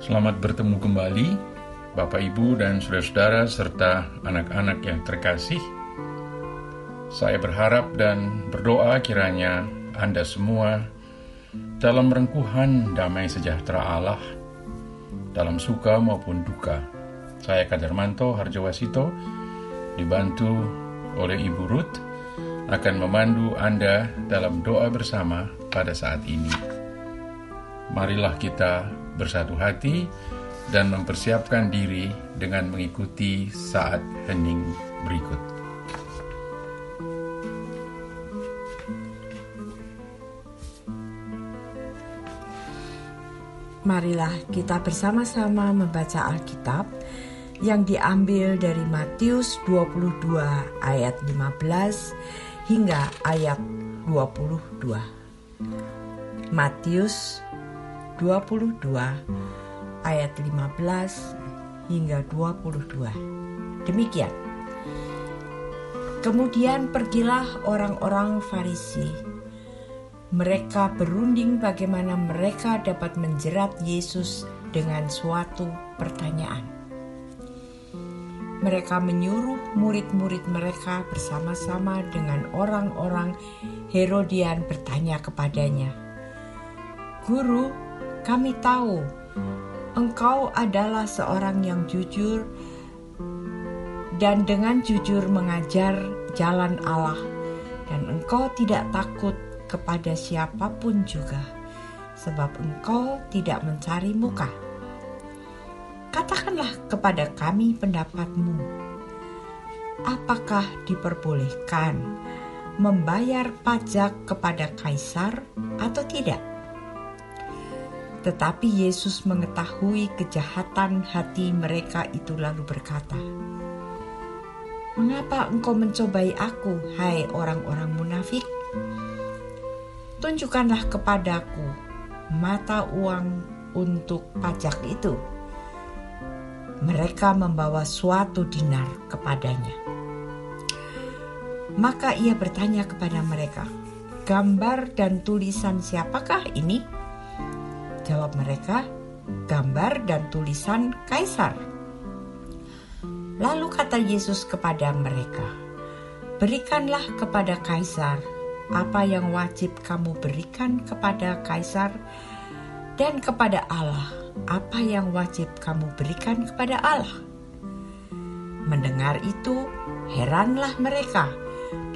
Selamat bertemu kembali, Bapak, Ibu, dan saudara-saudara, serta anak-anak yang terkasih. Saya berharap dan berdoa kiranya Anda semua dalam rengkuhan damai sejahtera Allah, dalam suka maupun duka. Saya Kadarmanto Harjawasito, dibantu oleh Ibu Ruth, akan memandu Anda dalam doa bersama pada saat ini. Marilah kita bersatu hati dan mempersiapkan diri dengan mengikuti saat hening berikut. Marilah kita bersama-sama membaca Alkitab yang diambil dari Matius 22 ayat 15 hingga ayat 22. Matius 22 ayat 15 hingga 22. Demikian. Kemudian pergilah orang-orang Farisi mereka berunding bagaimana mereka dapat menjerat Yesus dengan suatu pertanyaan. Mereka menyuruh murid-murid mereka bersama-sama dengan orang-orang Herodian bertanya kepadanya, "Guru, kami tahu engkau adalah seorang yang jujur dan dengan jujur mengajar jalan Allah, dan engkau tidak takut kepada siapa pun juga, sebab engkau tidak mencari muka. Katakanlah kepada kami pendapatmu, apakah diperbolehkan membayar pajak kepada kaisar atau tidak? Tetapi Yesus mengetahui kejahatan hati mereka itu lalu berkata, Mengapa engkau mencobai aku, hai orang-orang munafik? tunjukkanlah kepadaku mata uang untuk pajak itu. Mereka membawa suatu dinar kepadanya. Maka ia bertanya kepada mereka, "Gambar dan tulisan siapakah ini?" Jawab mereka, "Gambar dan tulisan kaisar." Lalu kata Yesus kepada mereka, "Berikanlah kepada kaisar apa yang wajib kamu berikan kepada kaisar dan kepada Allah apa yang wajib kamu berikan kepada Allah. Mendengar itu, heranlah mereka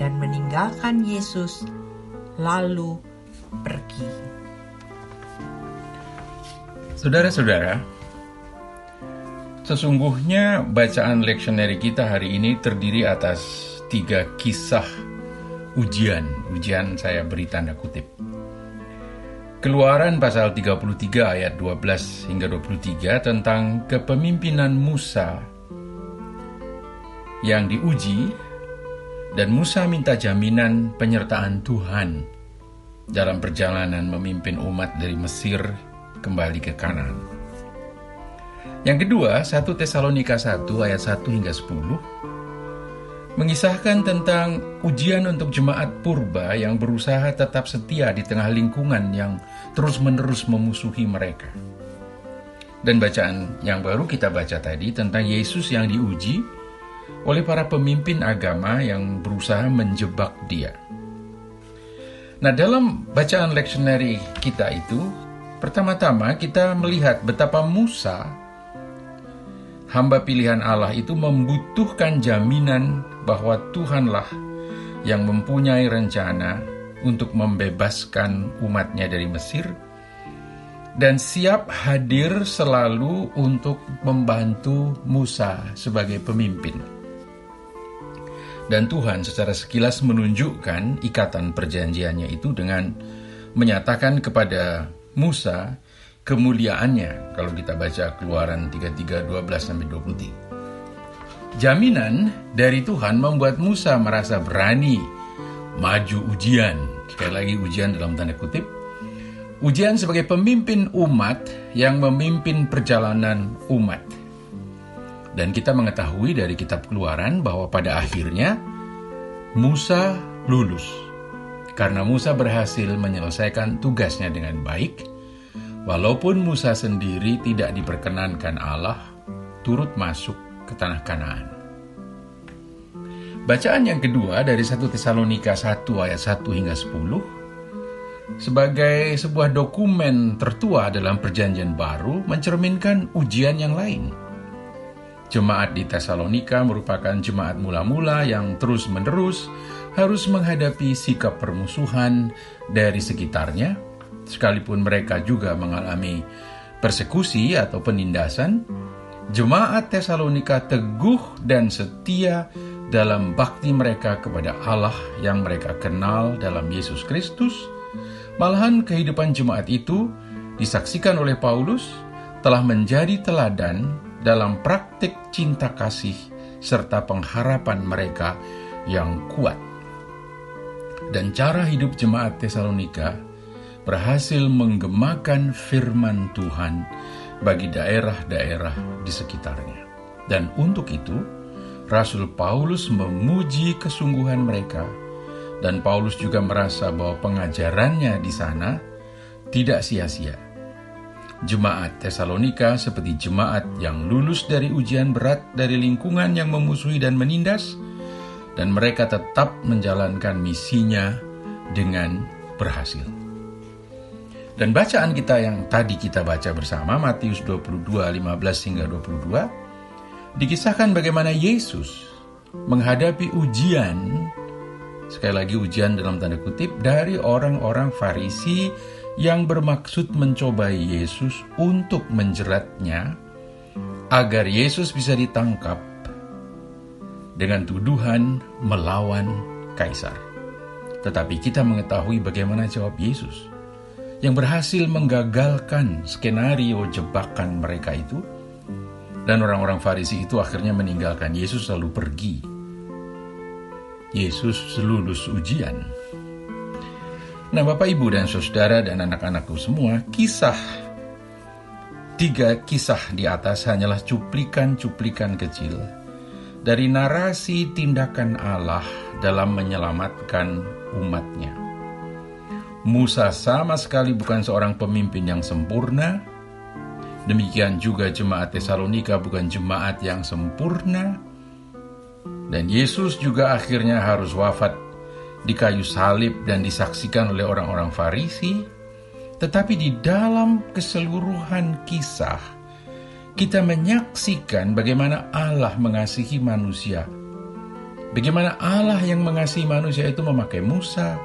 dan meninggalkan Yesus lalu pergi. Saudara-saudara, sesungguhnya bacaan leksioneri kita hari ini terdiri atas tiga kisah ujian. Ujian saya beri tanda kutip. Keluaran pasal 33 ayat 12 hingga 23 tentang kepemimpinan Musa yang diuji dan Musa minta jaminan penyertaan Tuhan dalam perjalanan memimpin umat dari Mesir kembali ke Kanan. Yang kedua, 1 Tesalonika 1 ayat 1 hingga 10 mengisahkan tentang ujian untuk jemaat purba yang berusaha tetap setia di tengah lingkungan yang terus-menerus memusuhi mereka. Dan bacaan yang baru kita baca tadi tentang Yesus yang diuji oleh para pemimpin agama yang berusaha menjebak dia. Nah, dalam bacaan leksioneri kita itu, pertama-tama kita melihat betapa Musa hamba pilihan Allah itu membutuhkan jaminan bahwa Tuhanlah yang mempunyai rencana untuk membebaskan umatnya dari Mesir dan siap hadir selalu untuk membantu Musa sebagai pemimpin. Dan Tuhan secara sekilas menunjukkan ikatan perjanjiannya itu dengan menyatakan kepada Musa kemuliaannya kalau kita baca keluaran 33 12 sampai 23. Jaminan dari Tuhan membuat Musa merasa berani maju ujian. Sekali lagi ujian dalam tanda kutip. Ujian sebagai pemimpin umat yang memimpin perjalanan umat. Dan kita mengetahui dari kitab keluaran bahwa pada akhirnya Musa lulus. Karena Musa berhasil menyelesaikan tugasnya dengan baik, walaupun Musa sendiri tidak diperkenankan Allah turut masuk ke tanah Kanaan. Bacaan yang kedua dari 1 Tesalonika 1 ayat 1 hingga 10 sebagai sebuah dokumen tertua dalam perjanjian baru mencerminkan ujian yang lain. Jemaat di Tesalonika merupakan jemaat mula-mula yang terus-menerus harus menghadapi sikap permusuhan dari sekitarnya, sekalipun mereka juga mengalami persekusi atau penindasan. Jemaat Tesalonika teguh dan setia dalam bakti mereka kepada Allah yang mereka kenal dalam Yesus Kristus. Malahan kehidupan jemaat itu disaksikan oleh Paulus telah menjadi teladan dalam praktik cinta kasih serta pengharapan mereka yang kuat. Dan cara hidup jemaat Tesalonika berhasil menggemakan firman Tuhan bagi daerah-daerah di sekitarnya. Dan untuk itu, Rasul Paulus memuji kesungguhan mereka, dan Paulus juga merasa bahwa pengajarannya di sana tidak sia-sia. Jemaat Tesalonika seperti jemaat yang lulus dari ujian berat dari lingkungan yang memusuhi dan menindas, dan mereka tetap menjalankan misinya dengan berhasil. Dan bacaan kita yang tadi kita baca bersama, Matius 22, 15 hingga 22, dikisahkan bagaimana Yesus menghadapi ujian, sekali lagi ujian dalam tanda kutip, dari orang-orang Farisi yang bermaksud mencobai Yesus untuk menjeratnya agar Yesus bisa ditangkap dengan tuduhan melawan kaisar. Tetapi kita mengetahui bagaimana jawab Yesus yang berhasil menggagalkan skenario jebakan mereka itu dan orang-orang Farisi itu akhirnya meninggalkan Yesus lalu pergi. Yesus lulus ujian. Nah Bapak Ibu dan Saudara dan anak-anakku semua, kisah tiga kisah di atas hanyalah cuplikan-cuplikan kecil dari narasi tindakan Allah dalam menyelamatkan umatnya. Musa sama sekali bukan seorang pemimpin yang sempurna, Demikian juga jemaat Tesalonika bukan jemaat yang sempurna. Dan Yesus juga akhirnya harus wafat di kayu salib dan disaksikan oleh orang-orang Farisi. Tetapi di dalam keseluruhan kisah, kita menyaksikan bagaimana Allah mengasihi manusia. Bagaimana Allah yang mengasihi manusia itu memakai Musa,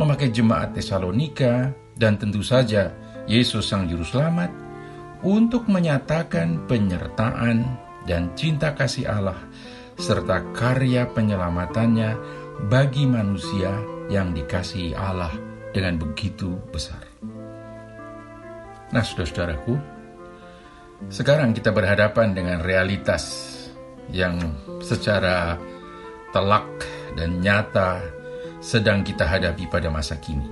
memakai jemaat Tesalonika, dan tentu saja Yesus sang juru selamat, untuk menyatakan penyertaan dan cinta kasih Allah serta karya penyelamatannya bagi manusia yang dikasihi Allah dengan begitu besar. Nah, saudara-saudaraku, sekarang kita berhadapan dengan realitas yang secara telak dan nyata sedang kita hadapi pada masa kini.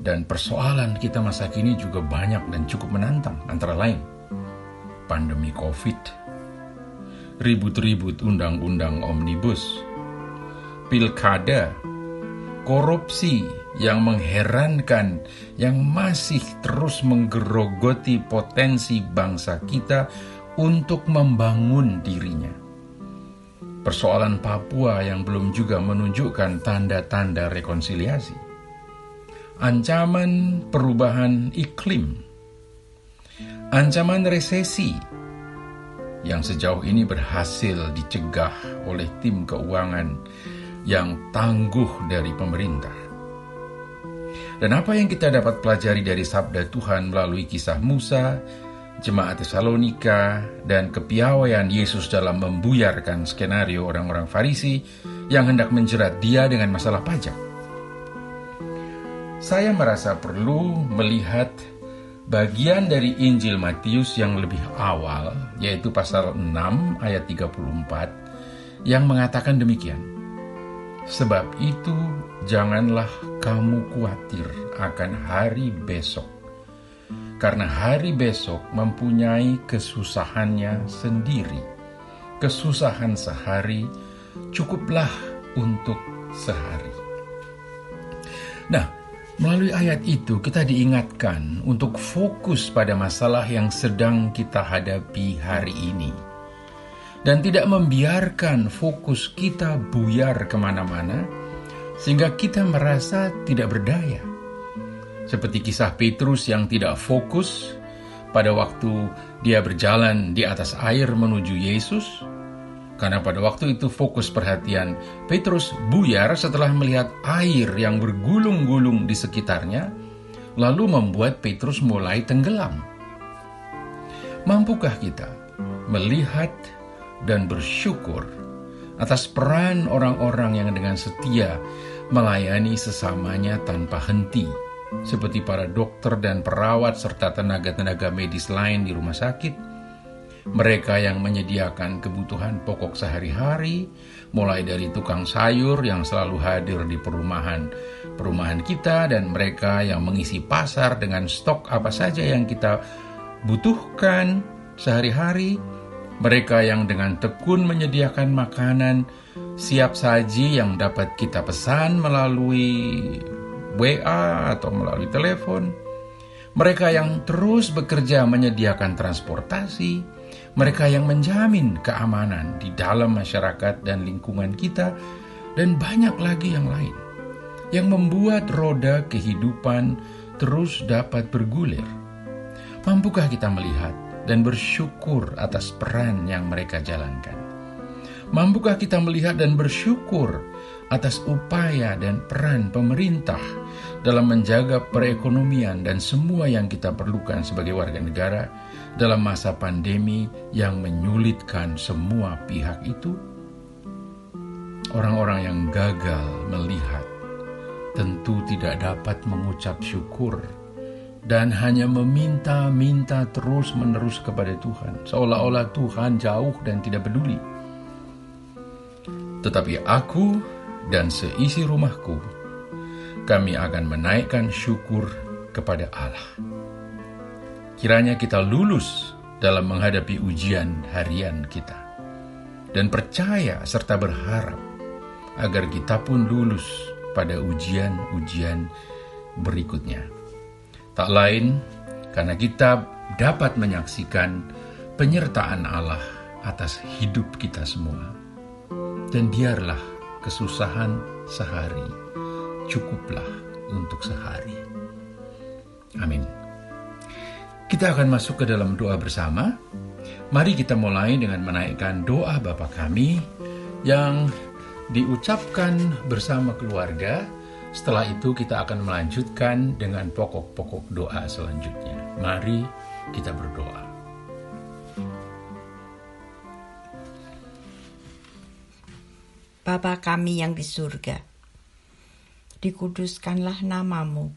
Dan persoalan kita masa kini juga banyak dan cukup menantang, antara lain pandemi COVID, ribut-ribut undang-undang omnibus, pilkada, korupsi yang mengherankan, yang masih terus menggerogoti potensi bangsa kita untuk membangun dirinya. Persoalan Papua yang belum juga menunjukkan tanda-tanda rekonsiliasi ancaman perubahan iklim, ancaman resesi yang sejauh ini berhasil dicegah oleh tim keuangan yang tangguh dari pemerintah. Dan apa yang kita dapat pelajari dari sabda Tuhan melalui kisah Musa, jemaat Tesalonika, dan kepiawaian Yesus dalam membuyarkan skenario orang-orang Farisi yang hendak menjerat dia dengan masalah pajak saya merasa perlu melihat bagian dari Injil Matius yang lebih awal, yaitu pasal 6 ayat 34, yang mengatakan demikian. Sebab itu janganlah kamu khawatir akan hari besok, karena hari besok mempunyai kesusahannya sendiri. Kesusahan sehari cukuplah untuk sehari. Nah, Melalui ayat itu, kita diingatkan untuk fokus pada masalah yang sedang kita hadapi hari ini, dan tidak membiarkan fokus kita buyar ke mana-mana, sehingga kita merasa tidak berdaya. Seperti kisah Petrus yang tidak fokus pada waktu dia berjalan di atas air menuju Yesus, karena pada waktu itu fokus perhatian Petrus buyar setelah melihat air yang bergulung-gulung di sekitarnya, lalu membuat Petrus mulai tenggelam. Mampukah kita melihat dan bersyukur atas peran orang-orang yang dengan setia melayani sesamanya tanpa henti, seperti para dokter dan perawat serta tenaga-tenaga medis lain di rumah sakit? mereka yang menyediakan kebutuhan pokok sehari-hari, mulai dari tukang sayur yang selalu hadir di perumahan perumahan kita dan mereka yang mengisi pasar dengan stok apa saja yang kita butuhkan sehari-hari, mereka yang dengan tekun menyediakan makanan siap saji yang dapat kita pesan melalui WA atau melalui telepon, mereka yang terus bekerja menyediakan transportasi, mereka yang menjamin keamanan di dalam masyarakat dan lingkungan kita, dan banyak lagi yang lain yang membuat roda kehidupan terus dapat bergulir. Mampukah kita melihat dan bersyukur atas peran yang mereka jalankan? Mampukah kita melihat dan bersyukur atas upaya dan peran pemerintah dalam menjaga perekonomian dan semua yang kita perlukan sebagai warga negara? dalam masa pandemi yang menyulitkan semua pihak itu? Orang-orang yang gagal melihat tentu tidak dapat mengucap syukur dan hanya meminta-minta terus-menerus kepada Tuhan, seolah-olah Tuhan jauh dan tidak peduli. Tetapi aku dan seisi rumahku, kami akan menaikkan syukur kepada Allah. Kiranya kita lulus dalam menghadapi ujian harian kita. Dan percaya serta berharap agar kita pun lulus pada ujian-ujian berikutnya. Tak lain karena kita dapat menyaksikan penyertaan Allah atas hidup kita semua. Dan biarlah kesusahan sehari cukuplah untuk sehari. Amin. Kita akan masuk ke dalam doa bersama. Mari kita mulai dengan menaikkan doa Bapa kami yang diucapkan bersama keluarga. Setelah itu kita akan melanjutkan dengan pokok-pokok doa selanjutnya. Mari kita berdoa. Bapa kami yang di surga, dikuduskanlah namamu,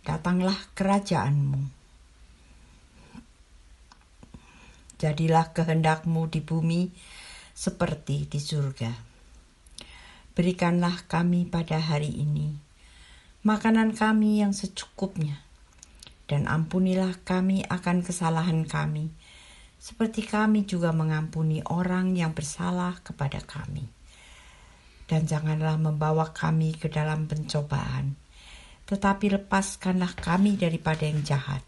datanglah kerajaanmu. Jadilah kehendakmu di bumi seperti di surga. Berikanlah kami pada hari ini makanan kami yang secukupnya, dan ampunilah kami akan kesalahan kami, seperti kami juga mengampuni orang yang bersalah kepada kami. Dan janganlah membawa kami ke dalam pencobaan, tetapi lepaskanlah kami daripada yang jahat.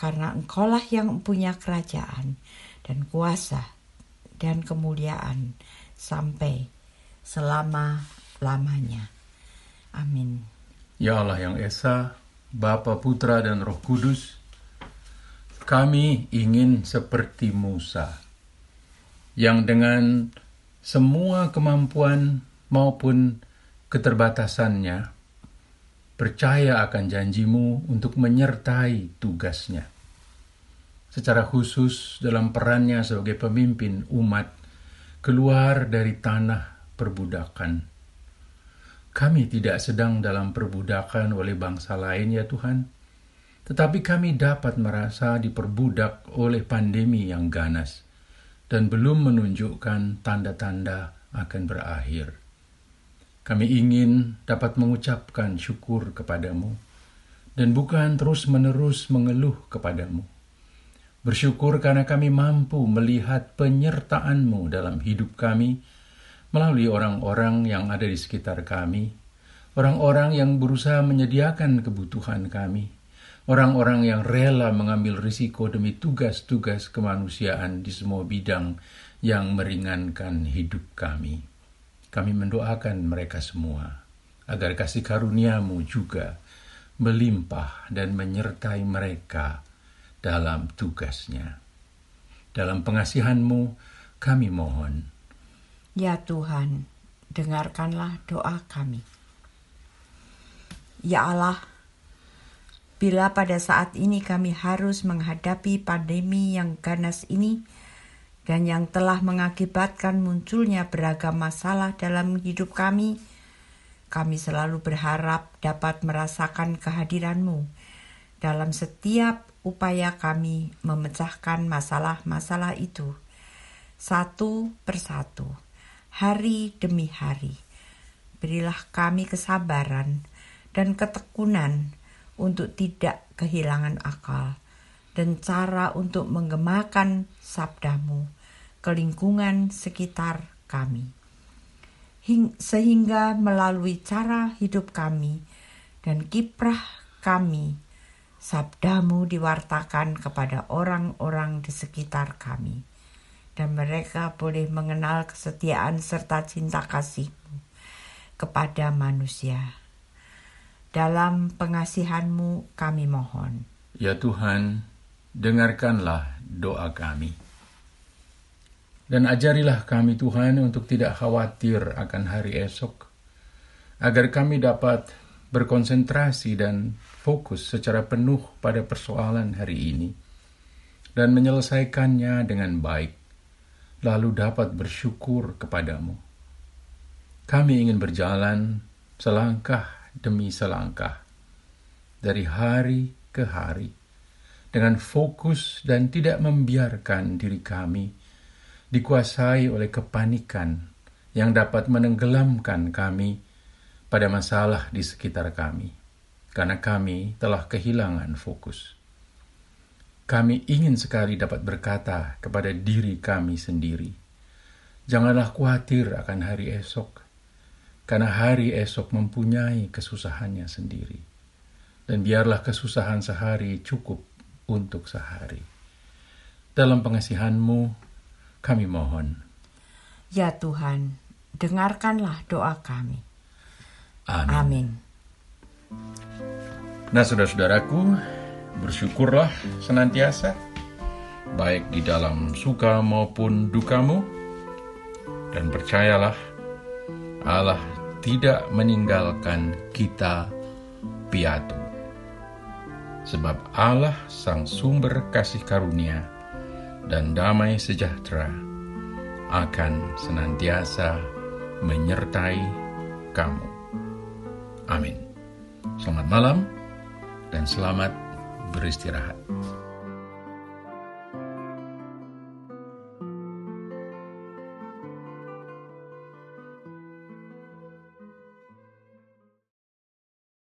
Karena engkaulah yang mempunyai kerajaan dan kuasa dan kemuliaan sampai selama-lamanya. Amin. Ya Allah yang Esa, Bapa, Putra, dan Roh Kudus, kami ingin seperti Musa, yang dengan semua kemampuan maupun keterbatasannya percaya akan janjimu untuk menyertai tugasnya. Secara khusus dalam perannya sebagai pemimpin umat keluar dari tanah perbudakan. Kami tidak sedang dalam perbudakan oleh bangsa lain ya Tuhan, tetapi kami dapat merasa diperbudak oleh pandemi yang ganas dan belum menunjukkan tanda-tanda akan berakhir. Kami ingin dapat mengucapkan syukur kepadamu dan bukan terus-menerus mengeluh kepadamu. Bersyukur karena kami mampu melihat penyertaanmu dalam hidup kami melalui orang-orang yang ada di sekitar kami, orang-orang yang berusaha menyediakan kebutuhan kami, orang-orang yang rela mengambil risiko demi tugas-tugas kemanusiaan di semua bidang yang meringankan hidup kami. Kami mendoakan mereka semua agar kasih karuniamu juga melimpah dan menyertai mereka dalam tugasnya. Dalam pengasihanmu kami mohon. Ya Tuhan, dengarkanlah doa kami. Ya Allah, bila pada saat ini kami harus menghadapi pandemi yang ganas ini dan yang telah mengakibatkan munculnya beragam masalah dalam hidup kami, kami selalu berharap dapat merasakan kehadiranmu dalam setiap upaya kami memecahkan masalah-masalah itu satu persatu, hari demi hari. Berilah kami kesabaran dan ketekunan untuk tidak kehilangan akal dan cara untuk menggemakan sabdamu ke lingkungan sekitar kami. Sehingga melalui cara hidup kami dan kiprah kami, sabdamu diwartakan kepada orang-orang di sekitar kami. Dan mereka boleh mengenal kesetiaan serta cinta kasihmu kepada manusia dalam pengasihanmu kami mohon. Ya Tuhan, dengarkanlah doa kami. Dan ajarilah kami Tuhan untuk tidak khawatir akan hari esok, agar kami dapat berkonsentrasi dan fokus secara penuh pada persoalan hari ini, dan menyelesaikannya dengan baik, lalu dapat bersyukur kepadamu. Kami ingin berjalan selangkah demi selangkah, dari hari ke hari, dengan fokus dan tidak membiarkan diri kami dikuasai oleh kepanikan yang dapat menenggelamkan kami pada masalah di sekitar kami, karena kami telah kehilangan fokus. Kami ingin sekali dapat berkata kepada diri kami sendiri, "Janganlah khawatir akan hari esok, karena hari esok mempunyai kesusahannya sendiri. Dan biarlah kesusahan sehari cukup untuk sehari. Dalam pengasihanmu, kami mohon. Ya Tuhan, dengarkanlah doa kami. Amin. Amin. Nah, saudara-saudaraku, bersyukurlah senantiasa, baik di dalam suka maupun dukamu, dan percayalah Allah tidak meninggalkan kita piatu. Sebab Allah sang sumber kasih karunia dan damai sejahtera akan senantiasa menyertai kamu. Amin. Selamat malam dan selamat beristirahat.